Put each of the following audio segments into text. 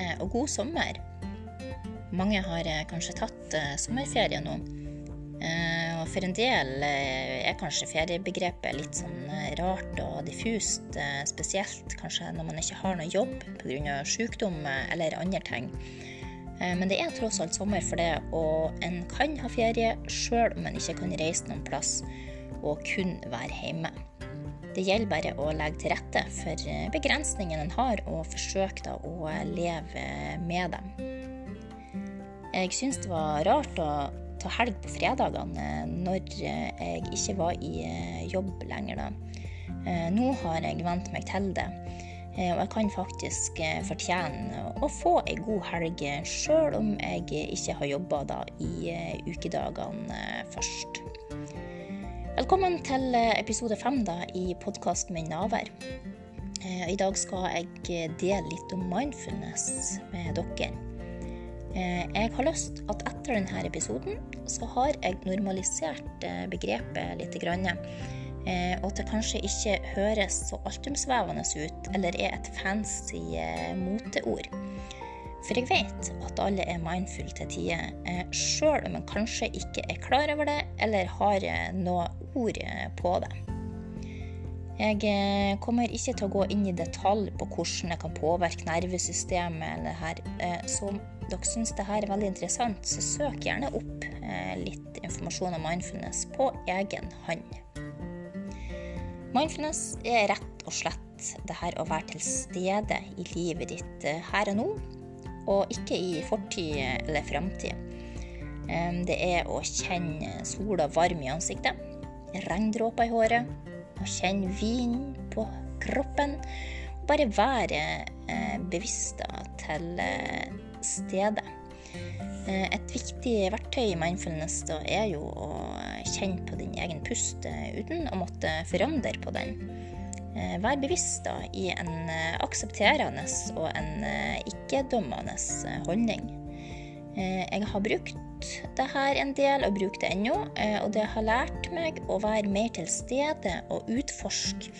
eh, og god sommer. Mange har eh, kanskje tatt eh, sommerferie nå. Og for en del er kanskje feriebegrepet litt sånn rart og diffust, spesielt kanskje når man ikke har noe jobb pga. sykdom eller andre ting. Men det er tross alt sommer for det, og en kan ha ferie sjøl om en ikke kan reise noen plass og kun være hjemme. Det gjelder bare å legge til rette for begrensningene en har, og forsøke å leve med dem. Jeg syns det var rart å ta helg på fredagene når jeg ikke var i jobb lenger. da. Nå har jeg vent meg til det, og jeg kan faktisk fortjene å få ei god helg sjøl om jeg ikke har jobba i ukedagene først. Velkommen til eh, episode fem i podkasten min Navær. Eh, I dag skal jeg eh, dele litt om mindfulness med dere. Jeg har lyst at etter denne episoden så har jeg normalisert begrepet litt. Og at det kanskje ikke høres så altomsvevende ut eller er et fancy moteord. For jeg vet at alle er mindful til tider, eh, sjøl om man kanskje ikke er klar over det eller har eh, noe ord eh, på det. Jeg kommer ikke til å gå inn i detalj på hvordan det kan påvirke nervesystemet. eller her. Så om dere syns dette er veldig interessant, så søk gjerne opp litt informasjon om mindfulness på egen hånd. Mindfulness er rett og slett det her å være til stede i livet ditt her og nå og ikke i fortid eller framtid. Det er å kjenne sola varm i ansiktet, regndråper i håret, og kjenne vinden på kroppen. Bare være eh, bevisst til eh, stedet. Eh, et viktig verktøy i mindfulness da, er jo å kjenne på din egen pust uten å måtte forandre på den. Eh, vær bevisst da, i en eh, aksepterende og en eh, ikke-dømmende holdning. Jeg har brukt det her en del, og bruker det ennå. Og det har lært meg å være mer til stede og utforske.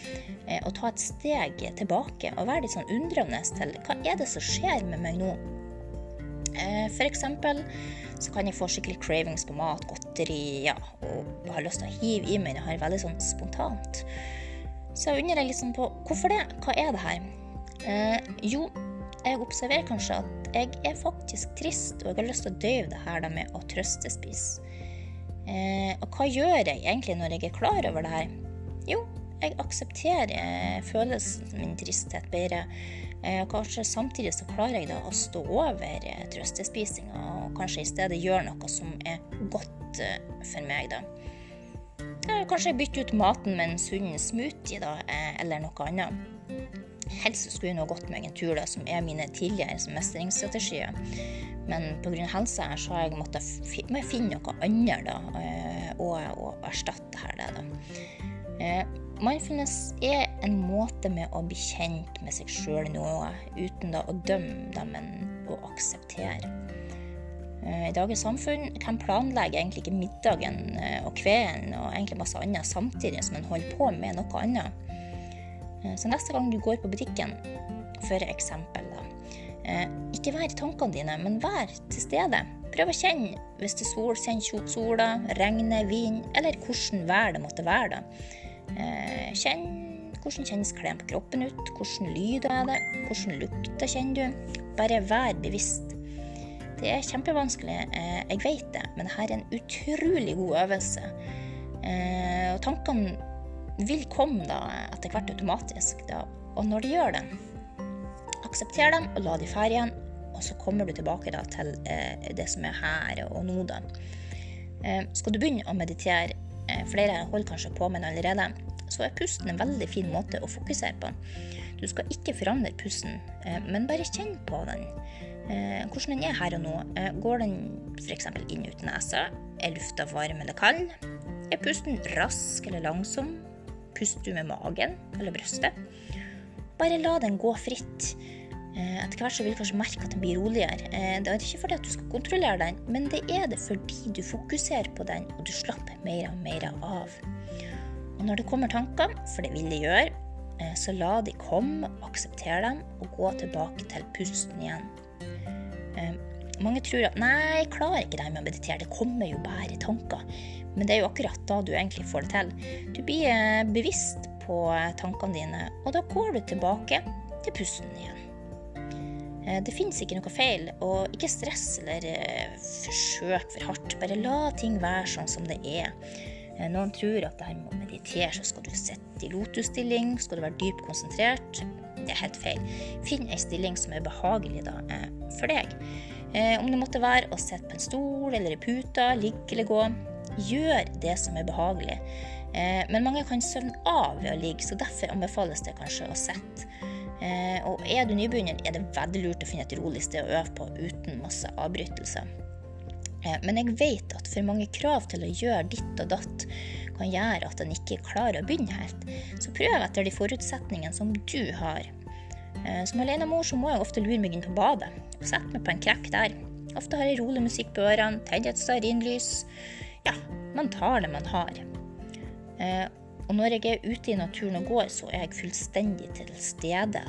Og ta et steg tilbake og være litt sånn undrende til hva er det som skjer med meg nå. For eksempel så kan jeg få skikkelig cravings på mat, godteri, ja, og har lyst til å hive i meg det her veldig sånn spontant. Så jeg undrer liksom på hvorfor det? Hva er det her? Eh, jo, jeg observerer kanskje at jeg er faktisk trist, og jeg har lyst til å døyve det her med å trøstespise. Eh, og hva gjør jeg egentlig når jeg er klar over det her? Jo, jeg aksepterer følelsen min tristhet bedre. Eh, kanskje samtidig så klarer jeg da å stå over eh, trøstespisinga, og kanskje i stedet gjøre noe som er godt eh, for meg, da. Kanskje bytte ut maten med en sunn smoothie, da, eh, eller noe annet. Helst skulle nå gått meg en tur, da, som er mine tidligere mestringsstrategier. Men pga. helsa her, så har jeg måttet finne noe annet da, eh, og, og erstatte her det. da. Eh, mindfulness er en måte med å bli kjent med seg sjøl noe, uten da å dømme dem, men å akseptere. Eh, i dagens samfunn kan planlegge egentlig ikke middagen og kvelden og egentlig masse annet samtidig som en holder på med noe annet. Eh, så neste gang du går på butikken, for eksempel, da, ikke vær i tankene dine, men vær til stede. Prøv å kjenne hvis det er sol, kjenn sola, regner, vind, eller hvordan vær det måtte være. da. Kjenn hvordan kjennes klærne på kroppen ut, hvordan lyder er det, hvordan lukter kjenner du. Bare vær bevisst. Det er kjempevanskelig, eh, jeg vet det, men dette er en utrolig god øvelse. Eh, og tankene vil komme da etter hvert automatisk. Da. Og når de gjør det, aksepter dem og la de fære igjen. Og så kommer du tilbake da, til eh, det som er her og nå. da. Skal du begynne å meditere, flere holder kanskje på med det allerede, så er pusten en veldig fin måte å fokusere på. Du skal ikke forandre pusten, men bare kjenn på den. Eh, hvordan den er her og nå. Eh, går den f.eks. inn ut nesa? Er lufta varm eller kald? Er pusten rask eller langsom? Puster du med magen eller brystet? Bare la den gå fritt. Eh, etter hvert så vil du kanskje merke at den blir roligere. Det er ikke fordi at du skal kontrollere den, men det er det fordi du fokuserer på den, og du slapper mer og mer av. Og når det kommer tanker, for det vil de gjøre, så la de komme, akseptere dem, og gå tilbake til pusten igjen. Mange tror at nei, jeg klarer ikke det med å meditere, det kommer jo bare tanker. Men det er jo akkurat da du egentlig får det til. Du blir eh, bevisst på tankene dine, og da går du tilbake til pusten igjen. Eh, det fins ikke noe feil, og ikke stress eller eh, forsøk for hardt. Bare la ting være sånn som det er. Noen tror at det her med å meditere, så skal du sitte i lotusstilling, skal du være dypt konsentrert. Det er helt feil. Finn ei stilling som er behagelig da, for deg. Om det måtte være å sitte på en stol eller i puta, ligge eller gå. Gjør det som er behagelig. Eh, men mange kan søvne av ved å ligge, så derfor anbefales det kanskje å sitte. Eh, og er du nybegynner, er det veldig lurt å finne et rolig sted å øve på uten masse avbrytelser. Eh, men jeg vet at for mange krav til å gjøre ditt og datt kan gjøre at en ikke klarer å begynne helt. Så prøv etter de forutsetningene som du har. Som alenemor så må jeg ofte lure meg inn på badet og sette meg på en krekk der. Ofte har jeg rolig musikk på ørene, tenner et stearinlys ja, man tar det man har. Eh, og når jeg er ute i naturen og går, så er jeg fullstendig til stede.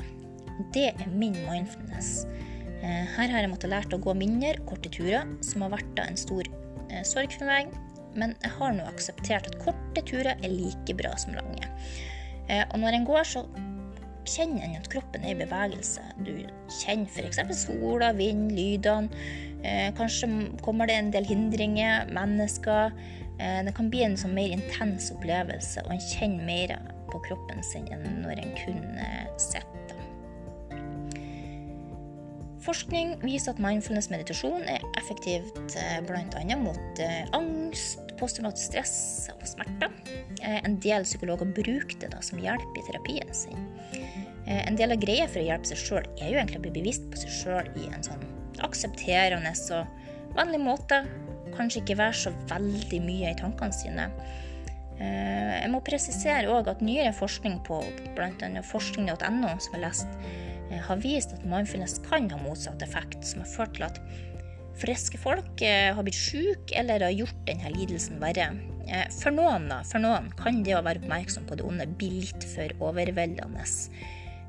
Det er min mindfulness. Eh, her har jeg måttet lært å gå mindre, korte turer, som har vært en stor eh, sorg for meg. Men jeg har nå akseptert at korte turer er like bra som lange. Eh, og når en går, så kjenner en at kroppen er i bevegelse. Du kjenner f.eks. sola, vind, lydene. Eh, kanskje kommer det en del hindringer, mennesker. Eh, det kan bli en sånn mer intens opplevelse, og en kjenner mer på kroppen sin enn når en kun eh, sitter. Forskning viser at mindfulness meditasjon er effektivt bl.a. mot angst, posttraumatisk stress og smerter. En del psykologer bruker det da som hjelp i terapien sin. En del av greia for å hjelpe seg sjøl er jo egentlig å bli bevisst på seg sjøl i en sånn aksepterende og vennlig måte. Kanskje ikke være så veldig mye i tankene sine. Eh, jeg må presisere òg at nyere forskning på bl.a. forskning.no, som jeg har lest, eh, har vist at mindfulness kan ha motsatt effekt, som har ført til at friske folk eh, har blitt syke eller har gjort denne lidelsen verre. For noen, da, for noen kan det å være oppmerksom på det onde bli litt for overveldende.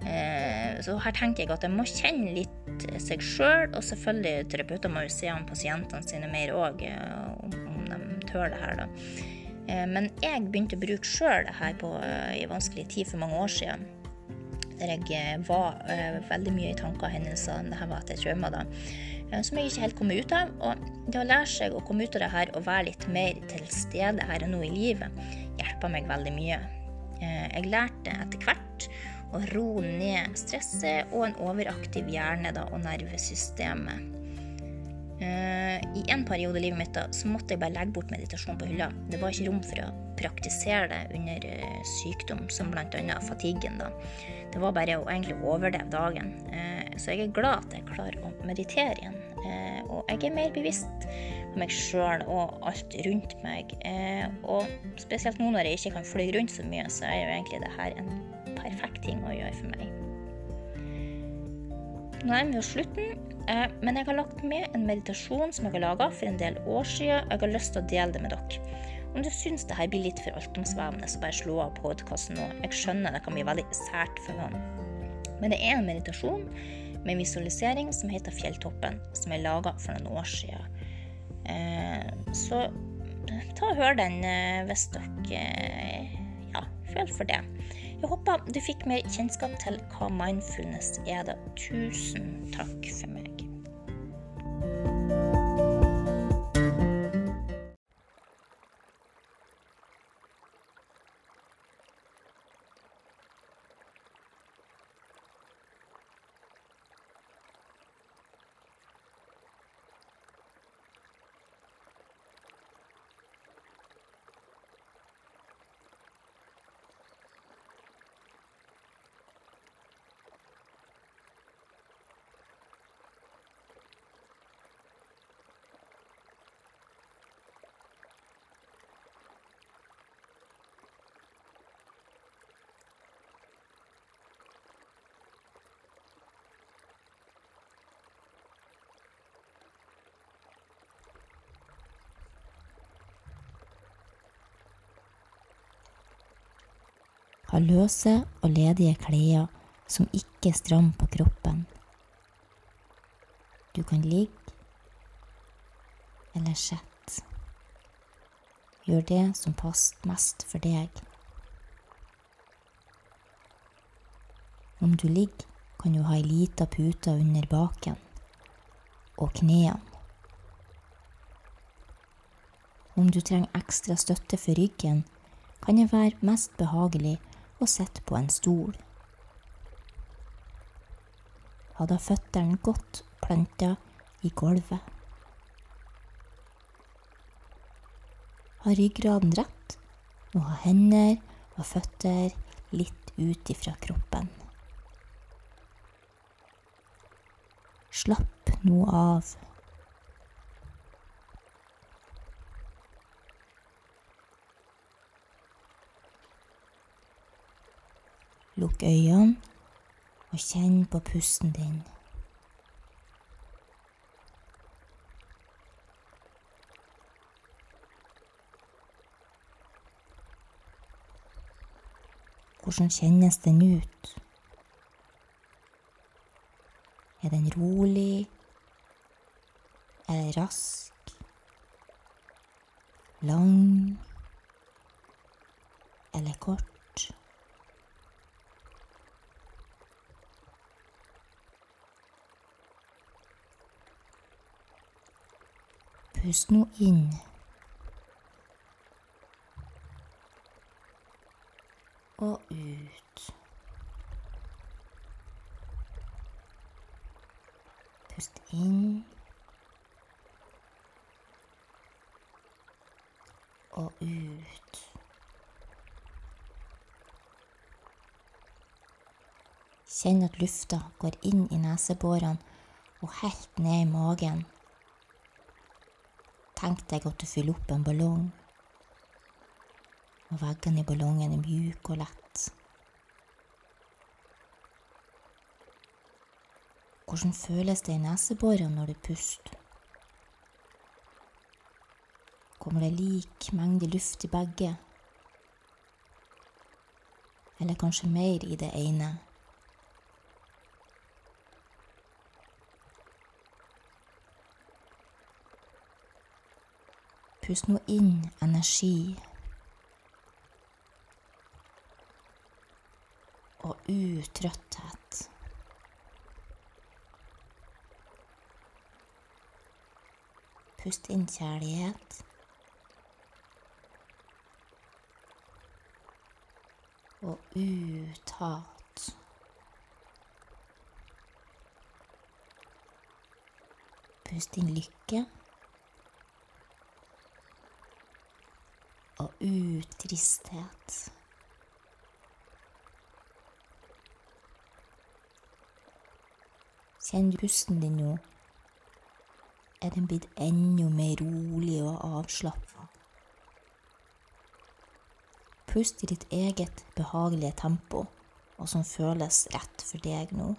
Eh, så her tenker jeg at en må kjenne litt seg sjøl, og selvfølgelig terapeuter må jo se om pasientene sine mer òg, eh, om de tør det her, da. Eh, men jeg begynte å bruke sjøl det her på, i vanskelig tid for mange år siden. Der jeg var veldig mye i tanker og hendelser. Dette var etter traumer, da. Som jeg ikke helt kom ut av. Og det å lære seg å komme ut av det her og være litt mer til stede her og nå i livet, hjelper meg veldig mye. Jeg lærte etter hvert å roe ned stresset og en overaktiv hjerne da, og nervesystemet. Uh, I en periode i livet mitt da, så måtte jeg bare legge bort meditasjon på hylla. Det var ikke rom for å praktisere det under sykdom, som bl.a. fatiguen. Da. Det var bare å egentlig overleve dagen. Så jeg er glad at jeg klarer å meditere igjen. Og jeg er mer bevisst på meg sjøl og alt rundt meg. og spesielt nå når jeg ikke kan fly rundt så mye, så er jo egentlig det her en perfekt ting å gjøre for meg. Nå er vi jo slutten, eh, men jeg har lagt med en meditasjon som jeg har laga for en del år siden. Jeg har lyst til å dele det med dere. Om du syns det her blir litt for altomsvevende, så bare slå av podkasten nå. Jeg skjønner det kan bli veldig sært for noen. Men det er en meditasjon med visualisering som heter Fjelltoppen, som er laga for noen år siden. Eh, så ta og hør den eh, hvis dere ja, føler for det. Jeg håper du fikk mer kjennskap til hva mindfulness er. da. Tusen takk for meg. Ha løse og ledige klær som ikke er stram på kroppen. Du kan ligge eller sitte. Gjør det som passer mest for deg. Om du ligger, kan du ha ei lita pute under baken og knærne. Om du trenger ekstra støtte for ryggen, kan det være mest behagelig å sitte på en stol. Ha da føttene godt planta i gulvet. Ha ryggraden rett, og ha hender og føtter litt ut ifra kroppen. Slapp nå av. Lukk øynene og kjenn på pusten din. Hvordan kjennes den ut? Er den rolig Er den rask? Lang eller kort? Pust nå inn. Og ut. Pust inn. Og ut. Kjenn at lufta går inn i neseborene og helt ned i magen. Tenk deg at du fyller opp en ballong, og veggene i ballongen er mjuke og lett. Hvordan føles det i neseborene når du puster? Kommer det lik mengde luft i begge? Eller kanskje mer i det ene? Pust nå inn energi. Og ut trøtthet. Pust inn kjærlighet. Og ut hat. Pust inn lykke. Og ut tristhet. Kjenn pusten din nå. Er den blitt enda mer rolig og avslappa? Pust i ditt eget behagelige tempo, og som føles rett for deg nå.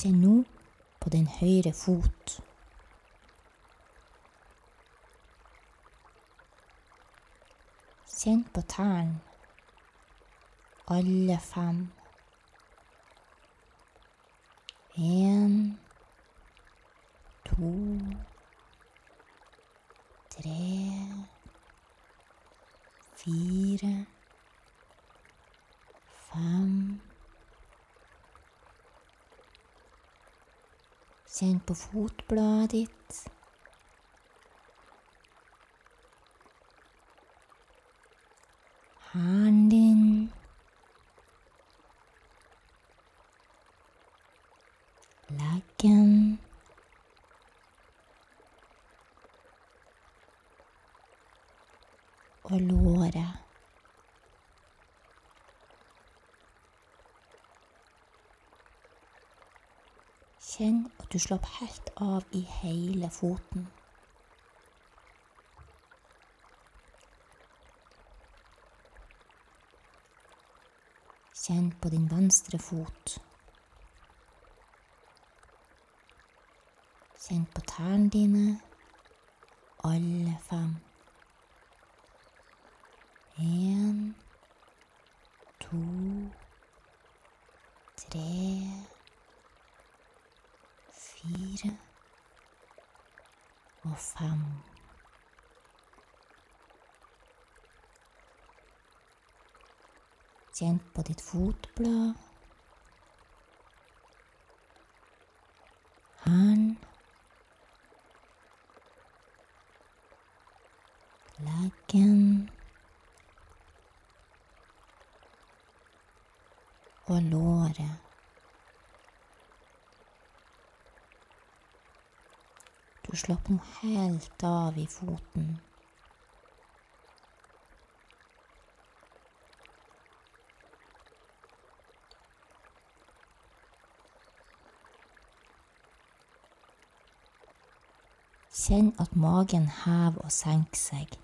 Kjenn nå på din høyre fot. Kjenn på tærne, alle fem. En, to, tre, fire, fem Kjenn på fotbladet ditt. Hælen din. Leggen. Og låret. Kjenn du slapp helt av i hele foten. Kjenn på din venstre fot. Kjenn på tærne dine, alle fem. En, to, tre, fire og fem. Kjenn på ditt fotblad. Hælen. Leggen. Og låret. Du slapp nå helt av i foten. Kjenn at magen hever og senker seg.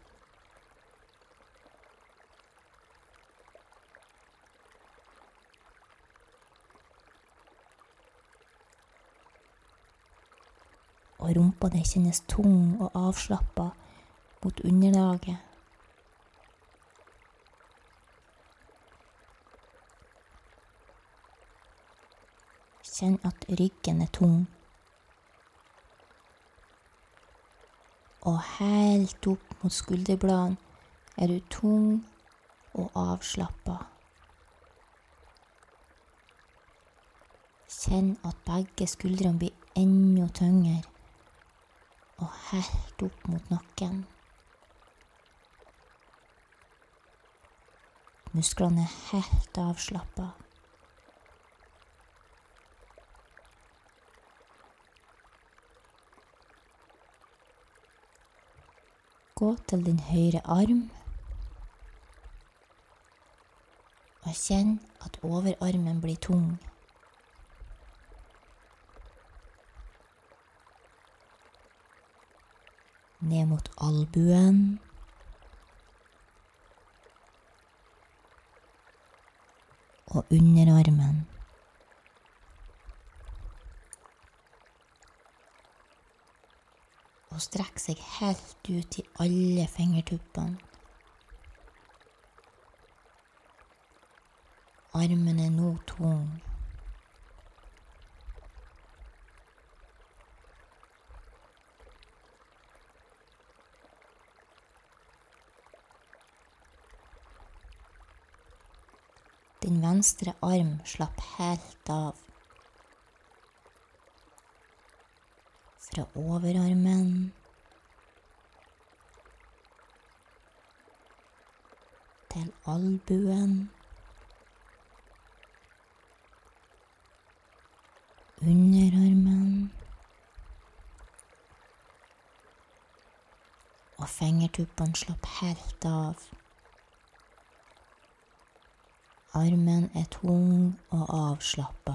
Og rumpa di kjennes tung og avslappa mot underlaget. Kjenn at ryggen er tung. Og helt opp mot skulderbladene er du tung og avslappa. Kjenn at begge skuldrene blir enda tyngre, og helt opp mot nakken. Musklene er helt avslappa. Gå til din høyre arm og kjenn at overarmen blir tung. Ned mot albuen. Og underarmen. og strekke seg helt ut i alle fingertuppene. Armen er nå tung. Din venstre arm slapp helt av. Fra overarmen til albuen. Underarmen. Og fingertuppene slapp helt av. Armen er tung og avslappa.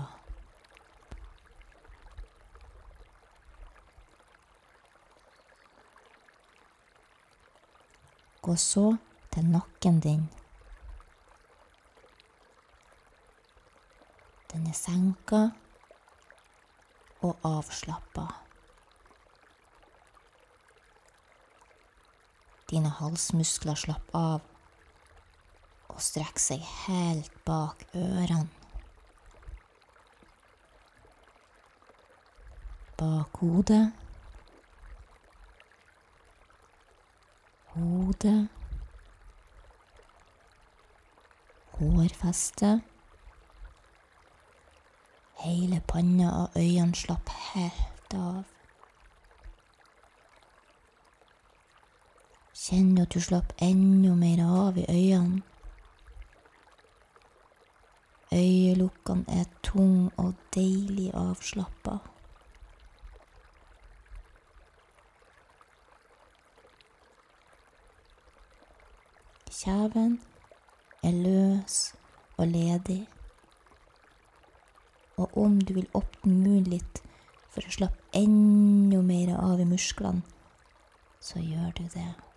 Gå så til nakken din. Den er senka og avslappa. Dine halsmuskler slapp av og strekker seg helt bak ørene. Bak hodet. Hodet. Hårfeste. Hele panna og øynene slapp helt av. Kjenner at du slapp enda mer av i øynene. Øyelukkene er tung og deilig avslappa. Kjeven er løs og ledig. Og om du vil åpne munnen litt for å slappe enda mer av i musklene, så gjør du det.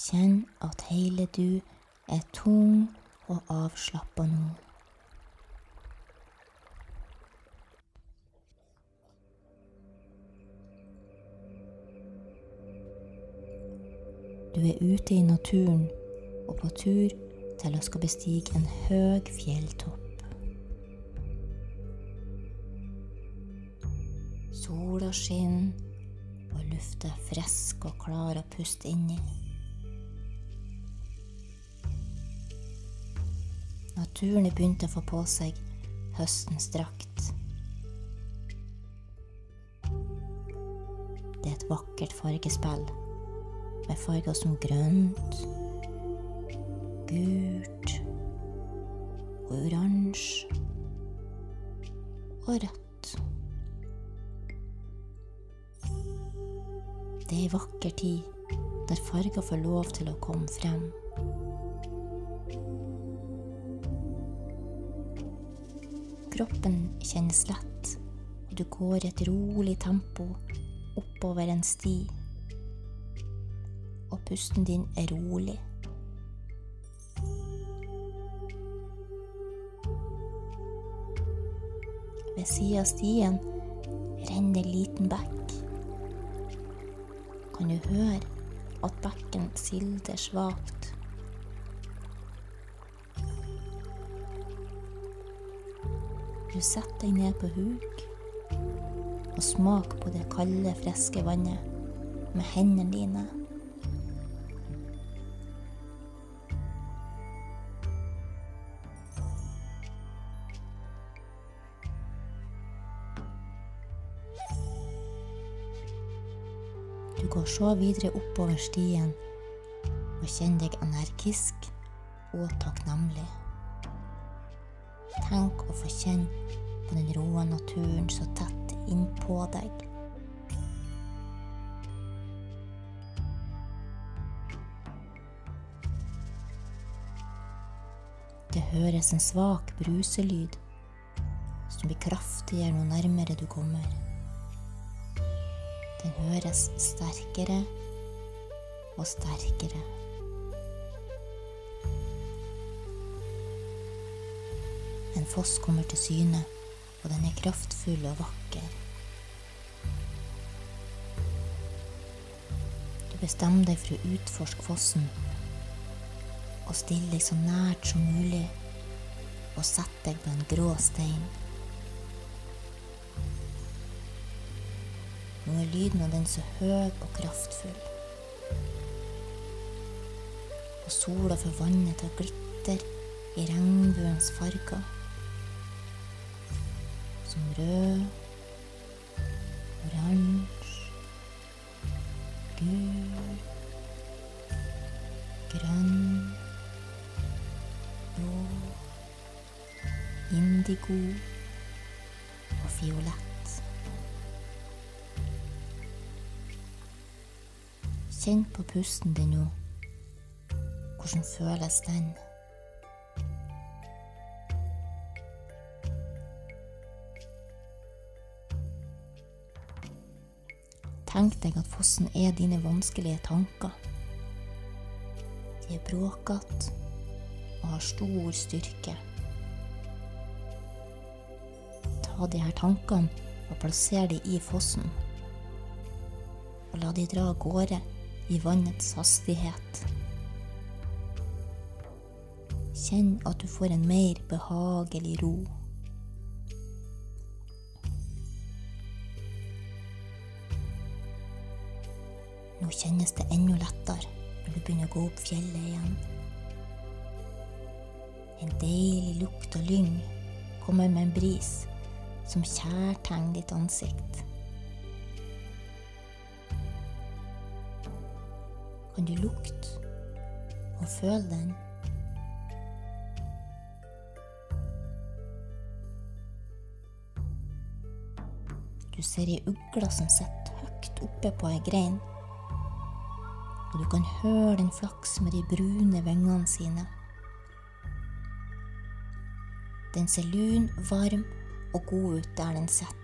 Kjenn at hele du er tung og avslappa nå. Du er ute i naturen og på tur til å skal bestige en høg fjelltopp. Sola skinner, og lufta er frisk og klar å puste inn i. Naturen er begynt å få på seg høstens drakt. Det er et vakkert fargespill med farger som grønt, gult og oransje og rødt. Det er ei vakker tid der farger får lov til å komme frem. Kroppen kjennes lett, og du går i et rolig tempo oppover en sti. Og pusten din er rolig. Ved sida av stien renner en liten bekk. Kan du høre at bekken silder svakt? Du setter deg ned på huk og smak på det kalde, friske vannet med hendene dine. Du går så videre oppover stien og kjenner deg energisk og takknemlig. Tenk å få kjenne på den roe naturen så tett innpå deg. Det høres en svak bruselyd som blir kraftigere jo nærmere du kommer. Den høres sterkere og sterkere. En foss kommer til syne, og den er kraftfull og vakker. Du bestemmer deg for å utforske fossen og stille deg så nært som mulig og sette deg på en grå stein. Nå er lyden av den så høy og kraftfull. Og sola får vannet til å glitre i regnbuens farger. Som rød, oransje, gul, grønn, blå, indigo og fiolett. Kjenn på pusten din nå. Hvordan føles den? Tenk deg at fossen er dine vanskelige tanker. De er bråkete og har stor styrke. Ta de her tankene og plasser de i fossen. Og la de dra av gårde i vannets hastighet. Kjenn at du får en mer behagelig ro. Gå opp fjellet igjen. En deilig lukt av lyng kommer med en bris som kjærtegner ditt ansikt. Kan du lukte og føle den? Du ser ei ugle som sitter høyt oppe på ei grein, og du kan høre den flaks med de brune vingene sine. Den ser lun, varm og god ut der den sitter.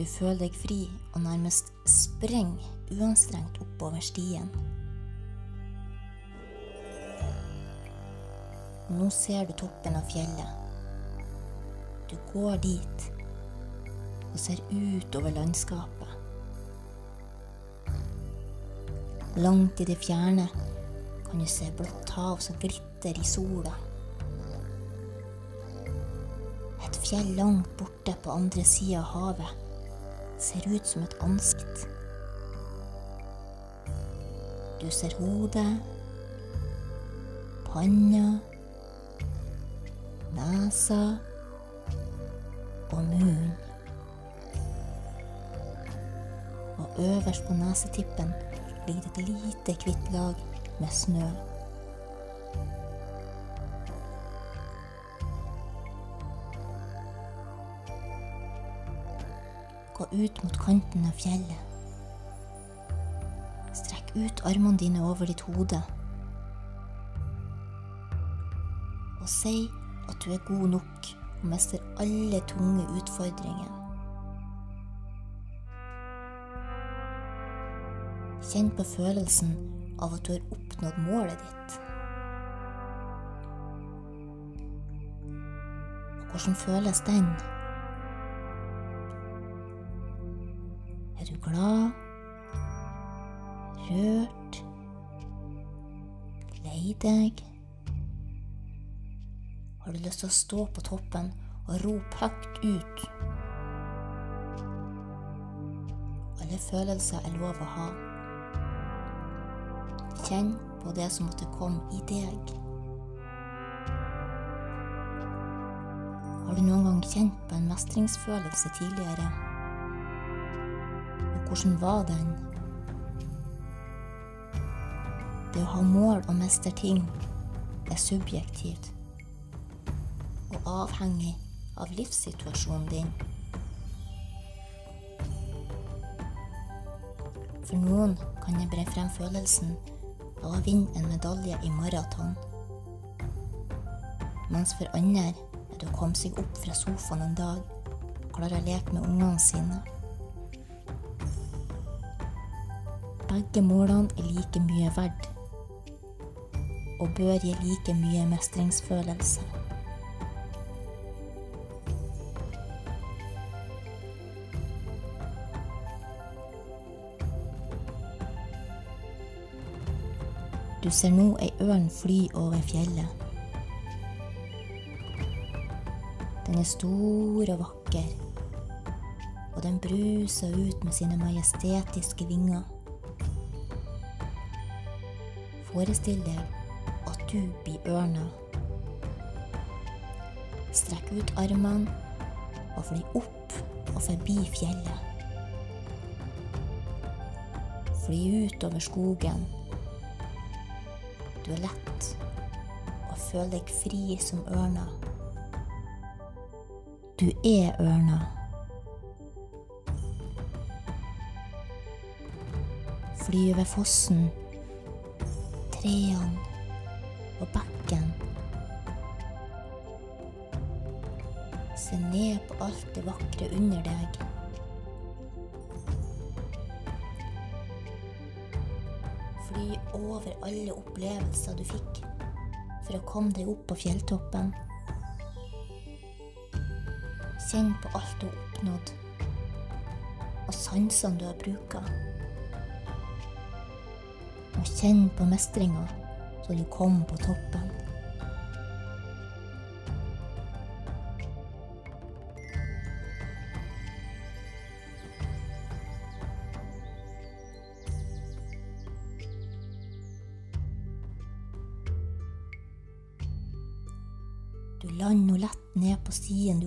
Du føler deg fri og nærmest spreng uanstrengt oppover stien. Nå ser du toppen av fjellet. Du går dit, og ser ut over landskapet. Langt i det fjerne kan du se blått hav som glitter i sola. Et fjell langt borte på andre sida av havet ser ut som et ansikt. Du ser hodet, panna, nesa og munnen. Øverst på nesetippen ligger et lite, hvitt lag med snø. Gå ut mot kanten av fjellet. Strekk ut armene dine over ditt hode. Og si at du er god nok og mester alle tunge utfordringer. Kjenn på følelsen av at du har oppnådd målet ditt. Og hvordan føles den? Er du glad? Rørt? Lei deg? Har du lyst til å stå på toppen og rope høyt ut? Alle følelser er lov å ha. Kjenn på det som måtte komme i deg. Har du noen gang kjent på en mestringsfølelse tidligere? Og hvordan var den? Det å ha mål og mestre ting er subjektivt og avhengig av livssituasjonen din. For noen kan jeg bre frem følelsen å vinne en medalje i maraton. Mens for andre er det å komme seg opp fra sofaen en dag og klare å leke med ungene sine. Begge målene er like mye verdt og bør gi like mye mestringsfølelse. Du ser nå ei ørn fly over fjellet. Den er stor og vakker, og den bruser ut med sine majestetiske vinger. Forestill deg at du blir ørna. Strekk ut armene og fly opp og forbi fjellet. Fly ut over skogen du er lett og føl deg fri som ørna. Du er ørna. Fly over fossen, trærne og bekken. Se ned på alt det vakre under deg. Alle opplevelser du fikk for å komme deg opp på fjelltoppen. Kjenn på alt du har oppnådd, og sansene du har bruka. Og kjenn på mestringa så du kom på toppen.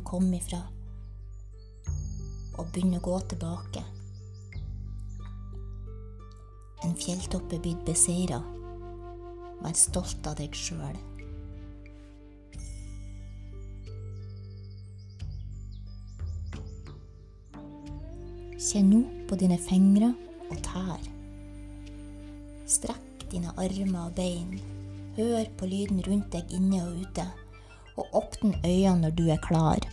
Kom ifra, og begynner å gå tilbake. En fjelltopp er blitt beseira. Vær stolt av deg sjøl. Kjenn nå på dine fingre og tær. Strekk dine armer og bein. Hør på lyden rundt deg inne og ute og åpne øynene når du er klar.